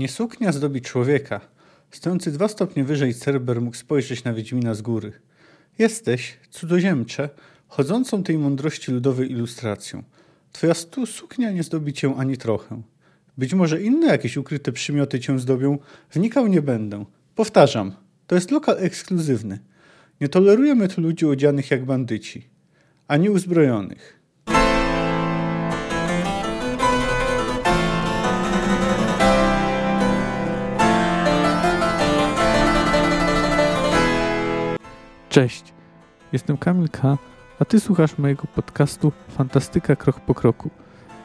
Nie suknia zdobi człowieka. Stojący dwa stopnie wyżej Cerber mógł spojrzeć na Wiedźmina z góry. Jesteś, cudzoziemcze, chodzącą tej mądrości ludowej ilustracją. Twoja stu suknia nie zdobi cię ani trochę. Być może inne jakieś ukryte przymioty cię zdobią, wnikał nie będę. Powtarzam, to jest lokal ekskluzywny. Nie tolerujemy tu ludzi odzianych jak bandyci, ani uzbrojonych. Cześć, jestem Kamil K., a Ty słuchasz mojego podcastu Fantastyka Krok po Kroku.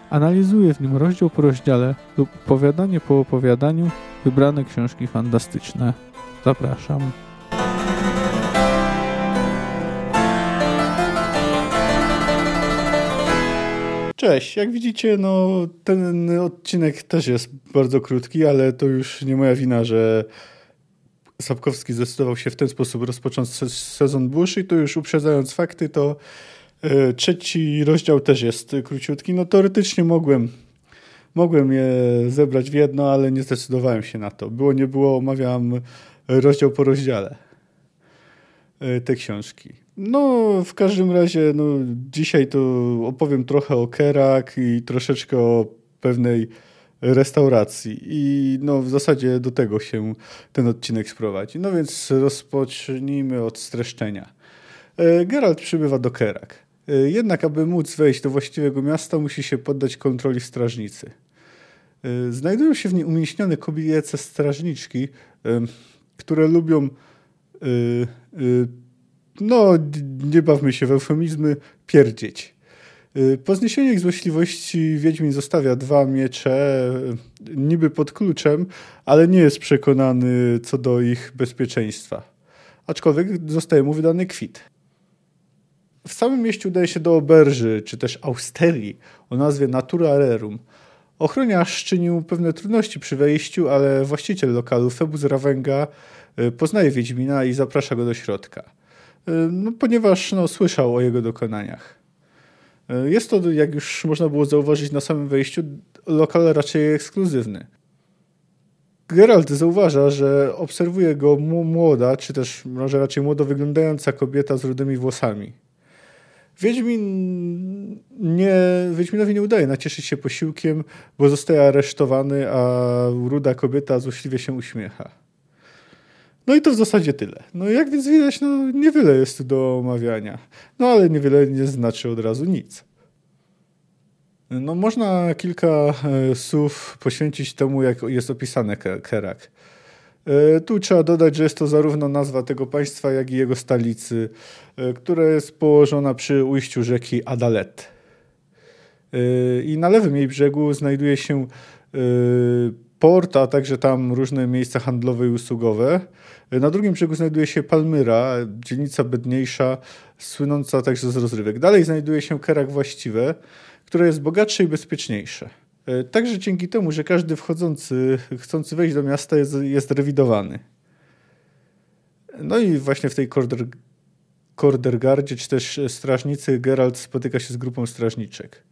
Analizuję w nim rozdział po rozdziale lub opowiadanie po opowiadaniu wybrane książki fantastyczne. Zapraszam. Cześć, jak widzicie, no ten odcinek też jest bardzo krótki, ale to już nie moja wina, że Sapkowski zdecydował się w ten sposób rozpocząć sezon dłuższy i to już uprzedzając fakty, to e, trzeci rozdział też jest króciutki. No teoretycznie mogłem, mogłem je zebrać w jedno, ale nie zdecydowałem się na to. Było nie było, omawiam rozdział po rozdziale e, te książki. No, w każdym razie, no, dzisiaj to opowiem trochę o Kerak i troszeczkę o pewnej restauracji. I no, w zasadzie do tego się ten odcinek sprowadzi. No więc rozpocznijmy od streszczenia. E, Geralt przybywa do Kerak. E, jednak, aby móc wejść do właściwego miasta, musi się poddać kontroli strażnicy. E, znajdują się w niej umieśnione kobiece strażniczki, które lubią no, nie bawmy się w eufemizmy, pierdzieć. Y, po zniesieniu ich złośliwości Wiedźmin zostawia dwa miecze, y, niby pod kluczem, ale nie jest przekonany co do ich bezpieczeństwa. Aczkolwiek zostaje mu wydany kwit. W samym mieście udaje się do oberży, czy też austerii o nazwie Natura Rerum. Ochroniarz czynił pewne trudności przy wejściu, ale właściciel lokalu, Febus Ravenga, y, poznaje Wiedźmina i zaprasza go do środka. No, ponieważ no, słyszał o jego dokonaniach. E, jest to, jak już można było zauważyć na samym wejściu, lokal raczej ekskluzywny. Geralt zauważa, że obserwuje go młoda, czy też może raczej młodo wyglądająca kobieta z rudymi włosami. Wiedźmin nie, Wiedźminowi nie udaje nacieszyć się posiłkiem, bo zostaje aresztowany, a ruda kobieta złośliwie się uśmiecha. No i to w zasadzie tyle. No jak więc widać, no niewiele jest tu do omawiania. No ale niewiele nie znaczy od razu nic. No można kilka e, słów poświęcić temu, jak jest opisane Kerak. E, tu trzeba dodać, że jest to zarówno nazwa tego państwa, jak i jego stolicy, e, która jest położona przy ujściu rzeki Adalet. I na lewym jej brzegu znajduje się port, a także tam różne miejsca handlowe i usługowe. Na drugim brzegu znajduje się Palmyra, dzielnica bedniejsza, słynąca także z rozrywek. Dalej znajduje się Kerak właściwe, które jest bogatsze i bezpieczniejsze. E, także dzięki temu, że każdy wchodzący, chcący wejść do miasta jest, jest rewidowany. No i właśnie w tej Korder, Kordergardzie, czy też strażnicy, Geralt spotyka się z grupą strażniczek.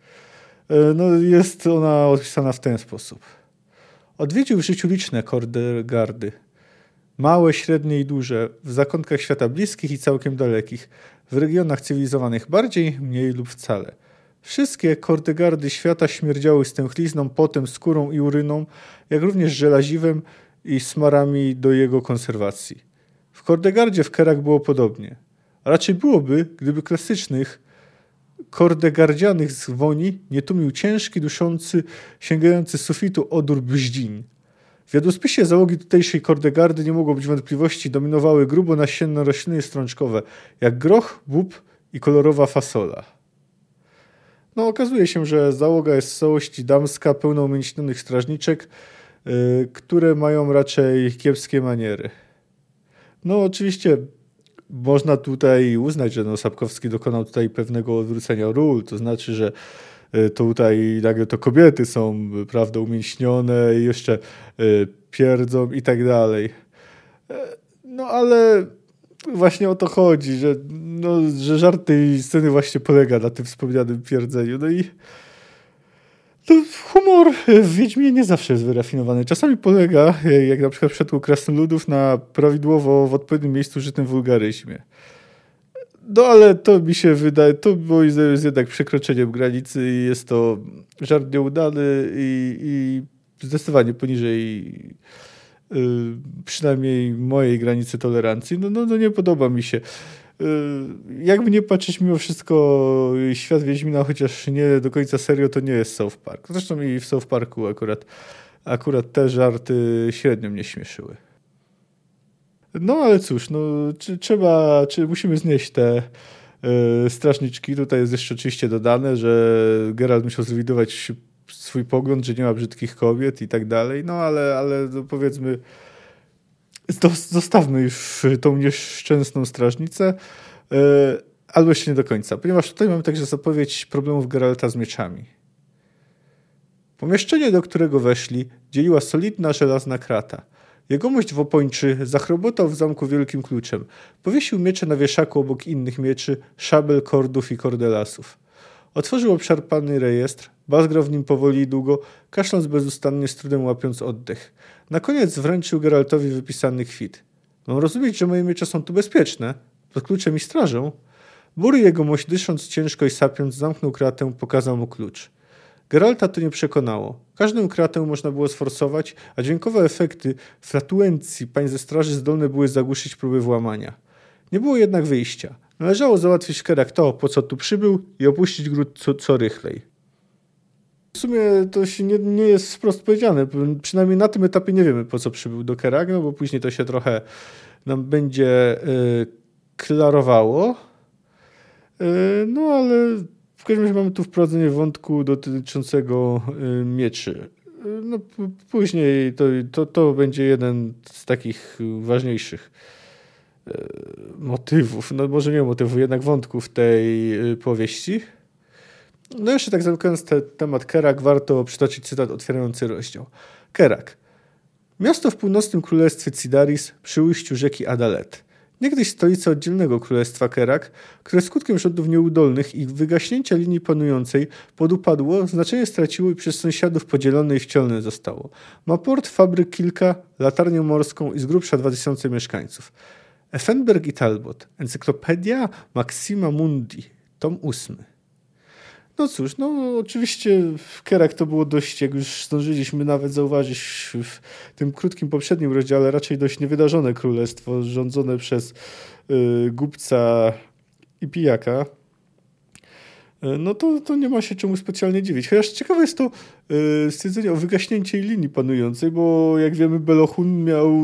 E, no, jest ona opisana w ten sposób. Odwiedził w życiu liczne Kordergardy. Małe, średnie i duże, w zakątkach świata bliskich i całkiem dalekich, w regionach cywilizowanych bardziej, mniej lub wcale. Wszystkie kordegardy świata śmierdziały stęchlizną, potem, skórą i uryną, jak również żelaziwem i smarami do jego konserwacji. W kordegardzie w Kerak było podobnie. A raczej byłoby, gdyby klasycznych kordegardzianych zwoni nie tłumił ciężki, duszący, sięgający sufitu odór bździn. W jadłospisie załogi tutejszej kordegardy nie mogło być wątpliwości, dominowały grubo nasienne rośliny strączkowe, jak groch, bób i kolorowa fasola. No, okazuje się, że załoga jest w całości damska, pełna umięśnionych strażniczek, yy, które mają raczej kiepskie maniery. No, oczywiście można tutaj uznać, że no, Sapkowski dokonał tutaj pewnego odwrócenia ról, to znaczy, że y, tutaj nagle to kobiety są, prawda, umięśnione i jeszcze y, pierdzą i tak dalej. E, no ale właśnie o to chodzi, że, no, że żart tej sceny właśnie polega na tym wspomnianym twierdzeniu. No i humor w Wiedźminie nie zawsze jest wyrafinowany. Czasami polega, jak na przykład w przypadku Krasnoludów, na prawidłowo w odpowiednim miejscu użytym wulgaryzmie. No ale to mi się wydaje, to jest jednak przekroczeniem granicy i jest to żart nieudany i, i zdecydowanie poniżej yy, przynajmniej mojej granicy tolerancji. No, no, no nie podoba mi się. Yy, jakby nie patrzeć mimo wszystko świat Wiedźmina, chociaż nie do końca serio, to nie jest South Park. Zresztą i w South Parku akurat, akurat te żarty średnio mnie śmieszyły. No ale cóż, no, czy, trzeba, czy musimy znieść te y, strażniczki. Tutaj jest jeszcze oczywiście dodane, że Geralt musiał zrewidować swój pogląd, że nie ma brzydkich kobiet i tak dalej. No ale, ale no, powiedzmy, zostawmy już tą nieszczęsną strażnicę. Y, albo jeszcze nie do końca, ponieważ tutaj mamy także zapowiedź problemów Geralta z mieczami. Pomieszczenie, do którego weszli, dzieliła solidna żelazna krata – Jegomość Wopończy zachrobotał w zamku wielkim kluczem. Powiesił miecze na wieszaku obok innych mieczy, szabel, kordów i kordelasów. Otworzył obszarpany rejestr, bazgrał w nim powoli i długo, kaszląc bezustannie z trudem łapiąc oddech. Na koniec wręczył Geraltowi wypisany kwit. Mam rozumieć, że moje miecze są tu bezpieczne? Pod kluczem i strażą? Bury jegomość, dysząc ciężko i sapiąc, zamknął kratę, pokazał mu klucz. Geralta to nie przekonało. Każdą kratę można było sforsować, a dźwiękowe efekty flatuencji pań ze straży zdolne były zagłuszyć próby włamania. Nie było jednak wyjścia. Należało załatwić Kerak to, po co tu przybył i opuścić gród co, co rychlej. W sumie to się nie, nie jest wprost powiedziane. Przynajmniej na tym etapie nie wiemy, po co przybył do Kerak, no bo później to się trochę nam będzie yy, klarowało. Yy, no ale w każdym razie mamy tu wprowadzenie wątku dotyczącego y, mieczy. Y, no, później to, to, to będzie jeden z takich ważniejszych y, motywów, no może nie motywów, jednak wątków tej powieści. No jeszcze tak zamykając te, temat Kerak, warto przytoczyć cytat otwierający rozdział. Kerak. Miasto w północnym królestwie Cidaris przy ujściu rzeki Adalet niegdyś stolica oddzielnego królestwa Kerak, które skutkiem rządów nieudolnych i wygaśnięcia linii panującej podupadło, znaczenie straciło i przez sąsiadów podzielone i wcielone zostało. Ma port, fabryk kilka, latarnię morską i z grubsza 2000 mieszkańców. Effenberg i Talbot, Encyklopedia Maxima Mundi, tom ósmy. No cóż, no oczywiście w Kerak to było dość, jak już zdążyliśmy nawet zauważyć w tym krótkim poprzednim rozdziale, raczej dość niewydarzone królestwo rządzone przez y, głupca i pijaka. Y, no to, to nie ma się czemu specjalnie dziwić. Chociaż ciekawe jest to y, stwierdzenie o wygaśnięciu linii panującej, bo jak wiemy Belohun miał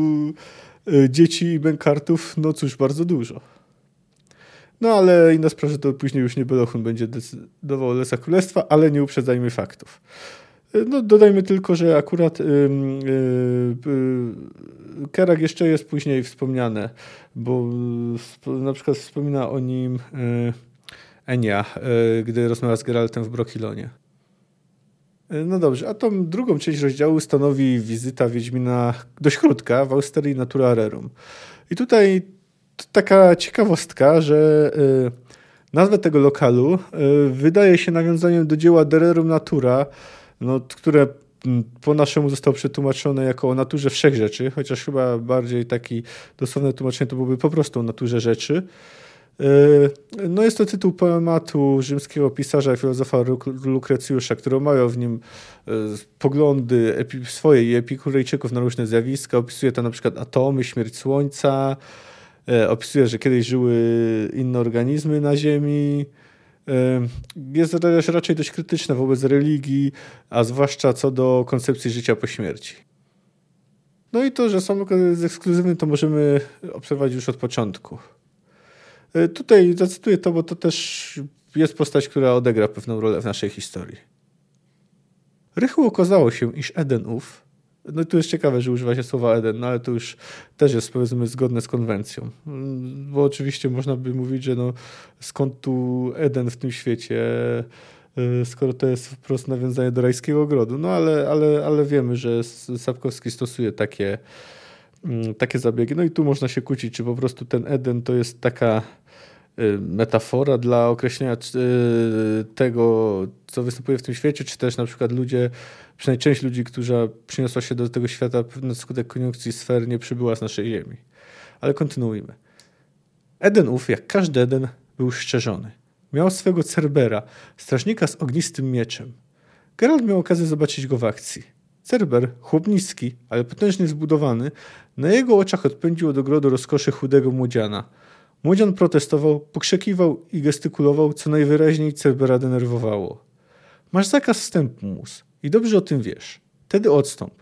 dzieci i bękartów, no cóż, bardzo dużo. No ale inna sprawa, że to później już nie Belochun będzie decydował o losach królestwa, ale nie uprzedzajmy faktów. No, dodajmy tylko, że akurat yy, yy, Kerak jeszcze jest później wspomniane, bo yy, na przykład wspomina o nim y, Enia, y, gdy rozmawia z Geraltem w Brokilonie. Y, no dobrze, a tą drugą część rozdziału stanowi wizyta Wiedźmina, dość krótka, w Austerii Natura Rerum. I tutaj taka ciekawostka, że y, nazwę tego lokalu y, wydaje się nawiązaniem do dzieła Dererum Natura, no, które po naszemu zostało przetłumaczone jako o naturze wszechrzeczy, chociaż chyba bardziej taki dosłowne tłumaczenie to byłoby po prostu o naturze rzeczy. Y, no jest to tytuł poematu rzymskiego pisarza i filozofa Lukrecjusza, który omawiał w nim poglądy epi swojej epikurejczyków na różne zjawiska. Opisuje tam na przykład atomy, śmierć Słońca, E, opisuje, że kiedyś żyły inne organizmy na Ziemi. E, jest raczej dość krytyczne wobec religii, a zwłaszcza co do koncepcji życia po śmierci. No i to, że samolot jest ekskluzywny, to możemy obserwować już od początku. E, tutaj zacytuję to, bo to też jest postać, która odegra pewną rolę w naszej historii. Rychło okazało się, iż Eden ów, no i tu jest ciekawe, że używa się słowa Eden, no ale to już też jest powiedzmy zgodne z konwencją. Bo oczywiście można by mówić, że no skąd tu Eden w tym świecie, y, skoro to jest wprost nawiązanie do rajskiego ogrodu. No ale, ale, ale wiemy, że Sapkowski stosuje takie, mm, takie zabiegi. No i tu można się kłócić, czy po prostu ten Eden to jest taka metafora dla określenia tego, co występuje w tym świecie, czy też na przykład ludzie, przynajmniej część ludzi, która przyniosła się do tego świata na skutek koniunkcji sfer, nie przybyła z naszej ziemi. Ale kontynuujmy. Eden ów, jak każdy Eden, był szczerzony. Miał swego Cerbera, strażnika z ognistym mieczem. Geralt miał okazję zobaczyć go w akcji. Cerber, chłop niski, ale potężnie zbudowany, na jego oczach odpędził od ogrodu rozkoszy chudego młodziana. Młodzian protestował, pokrzekiwał i gestykulował, co najwyraźniej Cerbera denerwowało. Masz zakaz wstępu, mus, i dobrze o tym wiesz. Wtedy odstąp.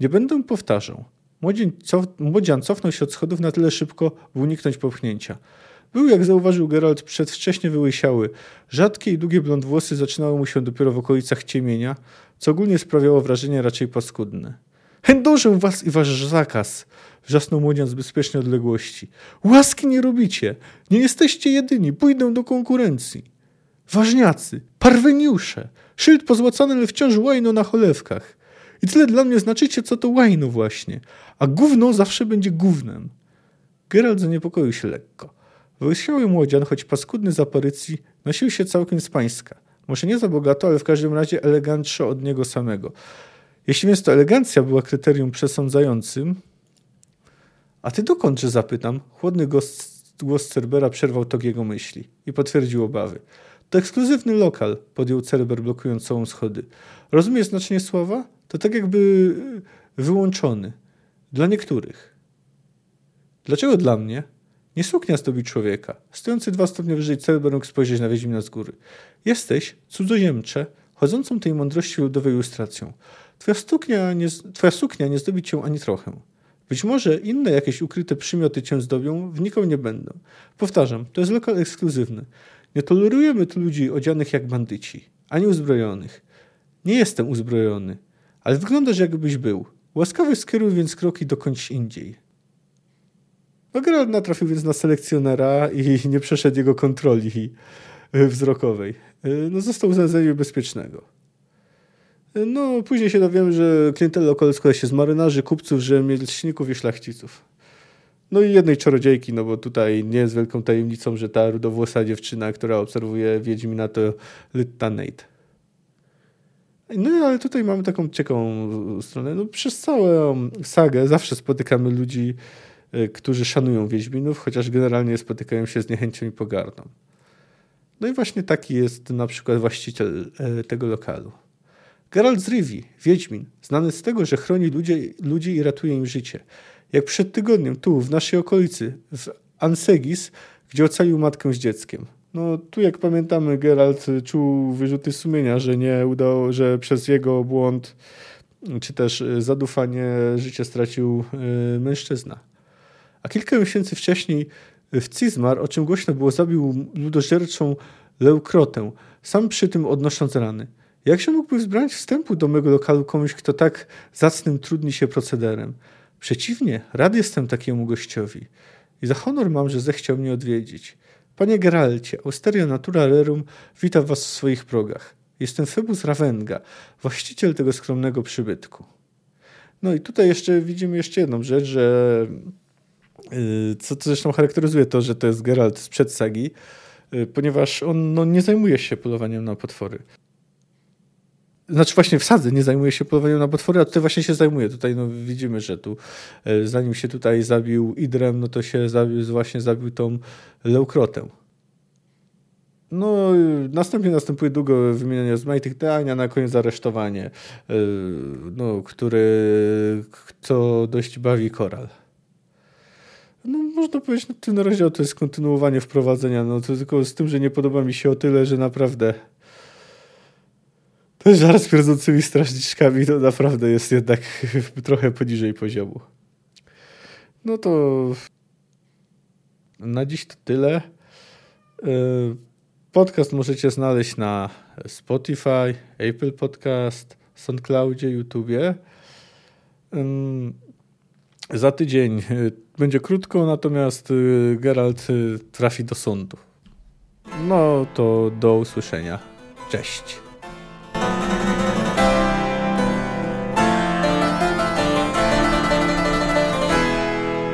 Nie będę powtarzał. Młodzian, cof młodzian cofnął się od schodów na tyle szybko, by uniknąć popchnięcia. Był, jak zauważył Geralt, przedwcześnie wyłysiały. Rzadkie i długie blond włosy zaczynały mu się dopiero w okolicach ciemienia, co ogólnie sprawiało wrażenie raczej paskudne. Chędożę was i wasz zakaz! Wrzasnął młodzian z bezpiecznej odległości. Łaski nie robicie! Nie jesteście jedyni! Pójdę do konkurencji! Ważniacy! Parweniusze! Szyld pozłacany, ale wciąż łajno na cholewkach. I tyle dla mnie znaczycie, co to łajno właśnie. A gówno zawsze będzie gównem. Geralt zaniepokoił się lekko. Wyłysiały młodzian, choć paskudny z aparycji, nosił się całkiem z pańska. Może nie za bogato, ale w każdym razie elegantszo od niego samego. Jeśli więc to elegancja była kryterium przesądzającym, a ty dokąd, że zapytam? Chłodny głos, głos Cerbera przerwał tok jego myśli i potwierdził obawy. To ekskluzywny lokal, podjął Cerber blokując całą schody. Rozumiesz znaczenie słowa? To tak jakby wyłączony. Dla niektórych. Dlaczego dla mnie? Nie suknia zdobi człowieka. Stojący dwa stopnie wyżej Cerber mógł spojrzeć na Wiedźmina z góry. Jesteś, cudzoziemcze, chodzącą tej mądrości ludowej ilustracją. Twoja suknia nie, twoja suknia nie zdobi cię ani trochę. Być może inne jakieś ukryte przymioty cię zdobią, wniką nie będą. Powtarzam, to jest lokal ekskluzywny. Nie tolerujemy tu ludzi odzianych jak bandyci, ani uzbrojonych. Nie jestem uzbrojony, ale wyglądasz jakbyś był. Łaskawy skieruj więc kroki dokądś indziej. No Geralt natrafił więc na selekcjonera i nie przeszedł jego kontroli wzrokowej. No został uznany bezpiecznego. No, później się dowiem, że klientela składa się z marynarzy, kupców, rzemieślników i szlachciców. No i jednej czarodziejki, no bo tutaj nie jest wielką tajemnicą, że ta rudowłosa dziewczyna, która obserwuje Wiedźmina to Lytta Nate. No ale tutaj mamy taką ciekawą stronę. No, przez całą sagę zawsze spotykamy ludzi, y, którzy szanują Wiedźminów, chociaż generalnie spotykają się z niechęcią i pogardą. No i właśnie taki jest na przykład właściciel y, tego lokalu. Geralt z Rivi, Wiedźmin, znany z tego, że chroni ludzi, ludzi i ratuje im życie. Jak przed tygodniem, tu, w naszej okolicy, w Ansegis, gdzie ocalił matkę z dzieckiem. No tu jak pamiętamy, Geralt czuł wyrzuty sumienia, że nie udało, że przez jego błąd czy też zadufanie życie stracił y, mężczyzna. A kilka miesięcy wcześniej w Cizmar, o czym głośno było, zabił ludożerczą Leukrotę, sam przy tym odnosząc rany. Jak się mógłby wzbrać wstępu do mego lokalu komuś, kto tak zacnym trudni się procederem? Przeciwnie, rad jestem takiemu gościowi. I za honor mam, że zechciał mnie odwiedzić. Panie Geralcie, Austeria Natura Rerum witam was w swoich progach. Jestem Febus Ravenga, właściciel tego skromnego przybytku. No i tutaj jeszcze widzimy jeszcze jedną rzecz, że yy, co to zresztą charakteryzuje to, że to jest Geralt sprzed sagi, yy, ponieważ on no, nie zajmuje się polowaniem na potwory znaczy właśnie w sadze nie zajmuje się polowaniem na potwory, a tutaj właśnie się zajmuje. Tutaj no, widzimy, że tu e, zanim się tutaj zabił Idrem, no to się zabił, właśnie zabił tą Leukrotę. No, następnie następuje długo wymienianie rozmaitych dań, a na koniec aresztowanie, no, który, co dość bawi koral. No, można powiedzieć, że ten rozdział to jest kontynuowanie wprowadzenia, no to tylko z tym, że nie podoba mi się o tyle, że naprawdę ten żart z pierdzącymi strażniczkami to naprawdę jest jednak trochę poniżej poziomu. No to na dziś to tyle. E, podcast możecie znaleźć na Spotify, Apple Podcast, SoundCloudzie, YouTubie. Za tydzień e, będzie krótko, natomiast e, Geralt trafi do sądu. No to do usłyszenia. Cześć.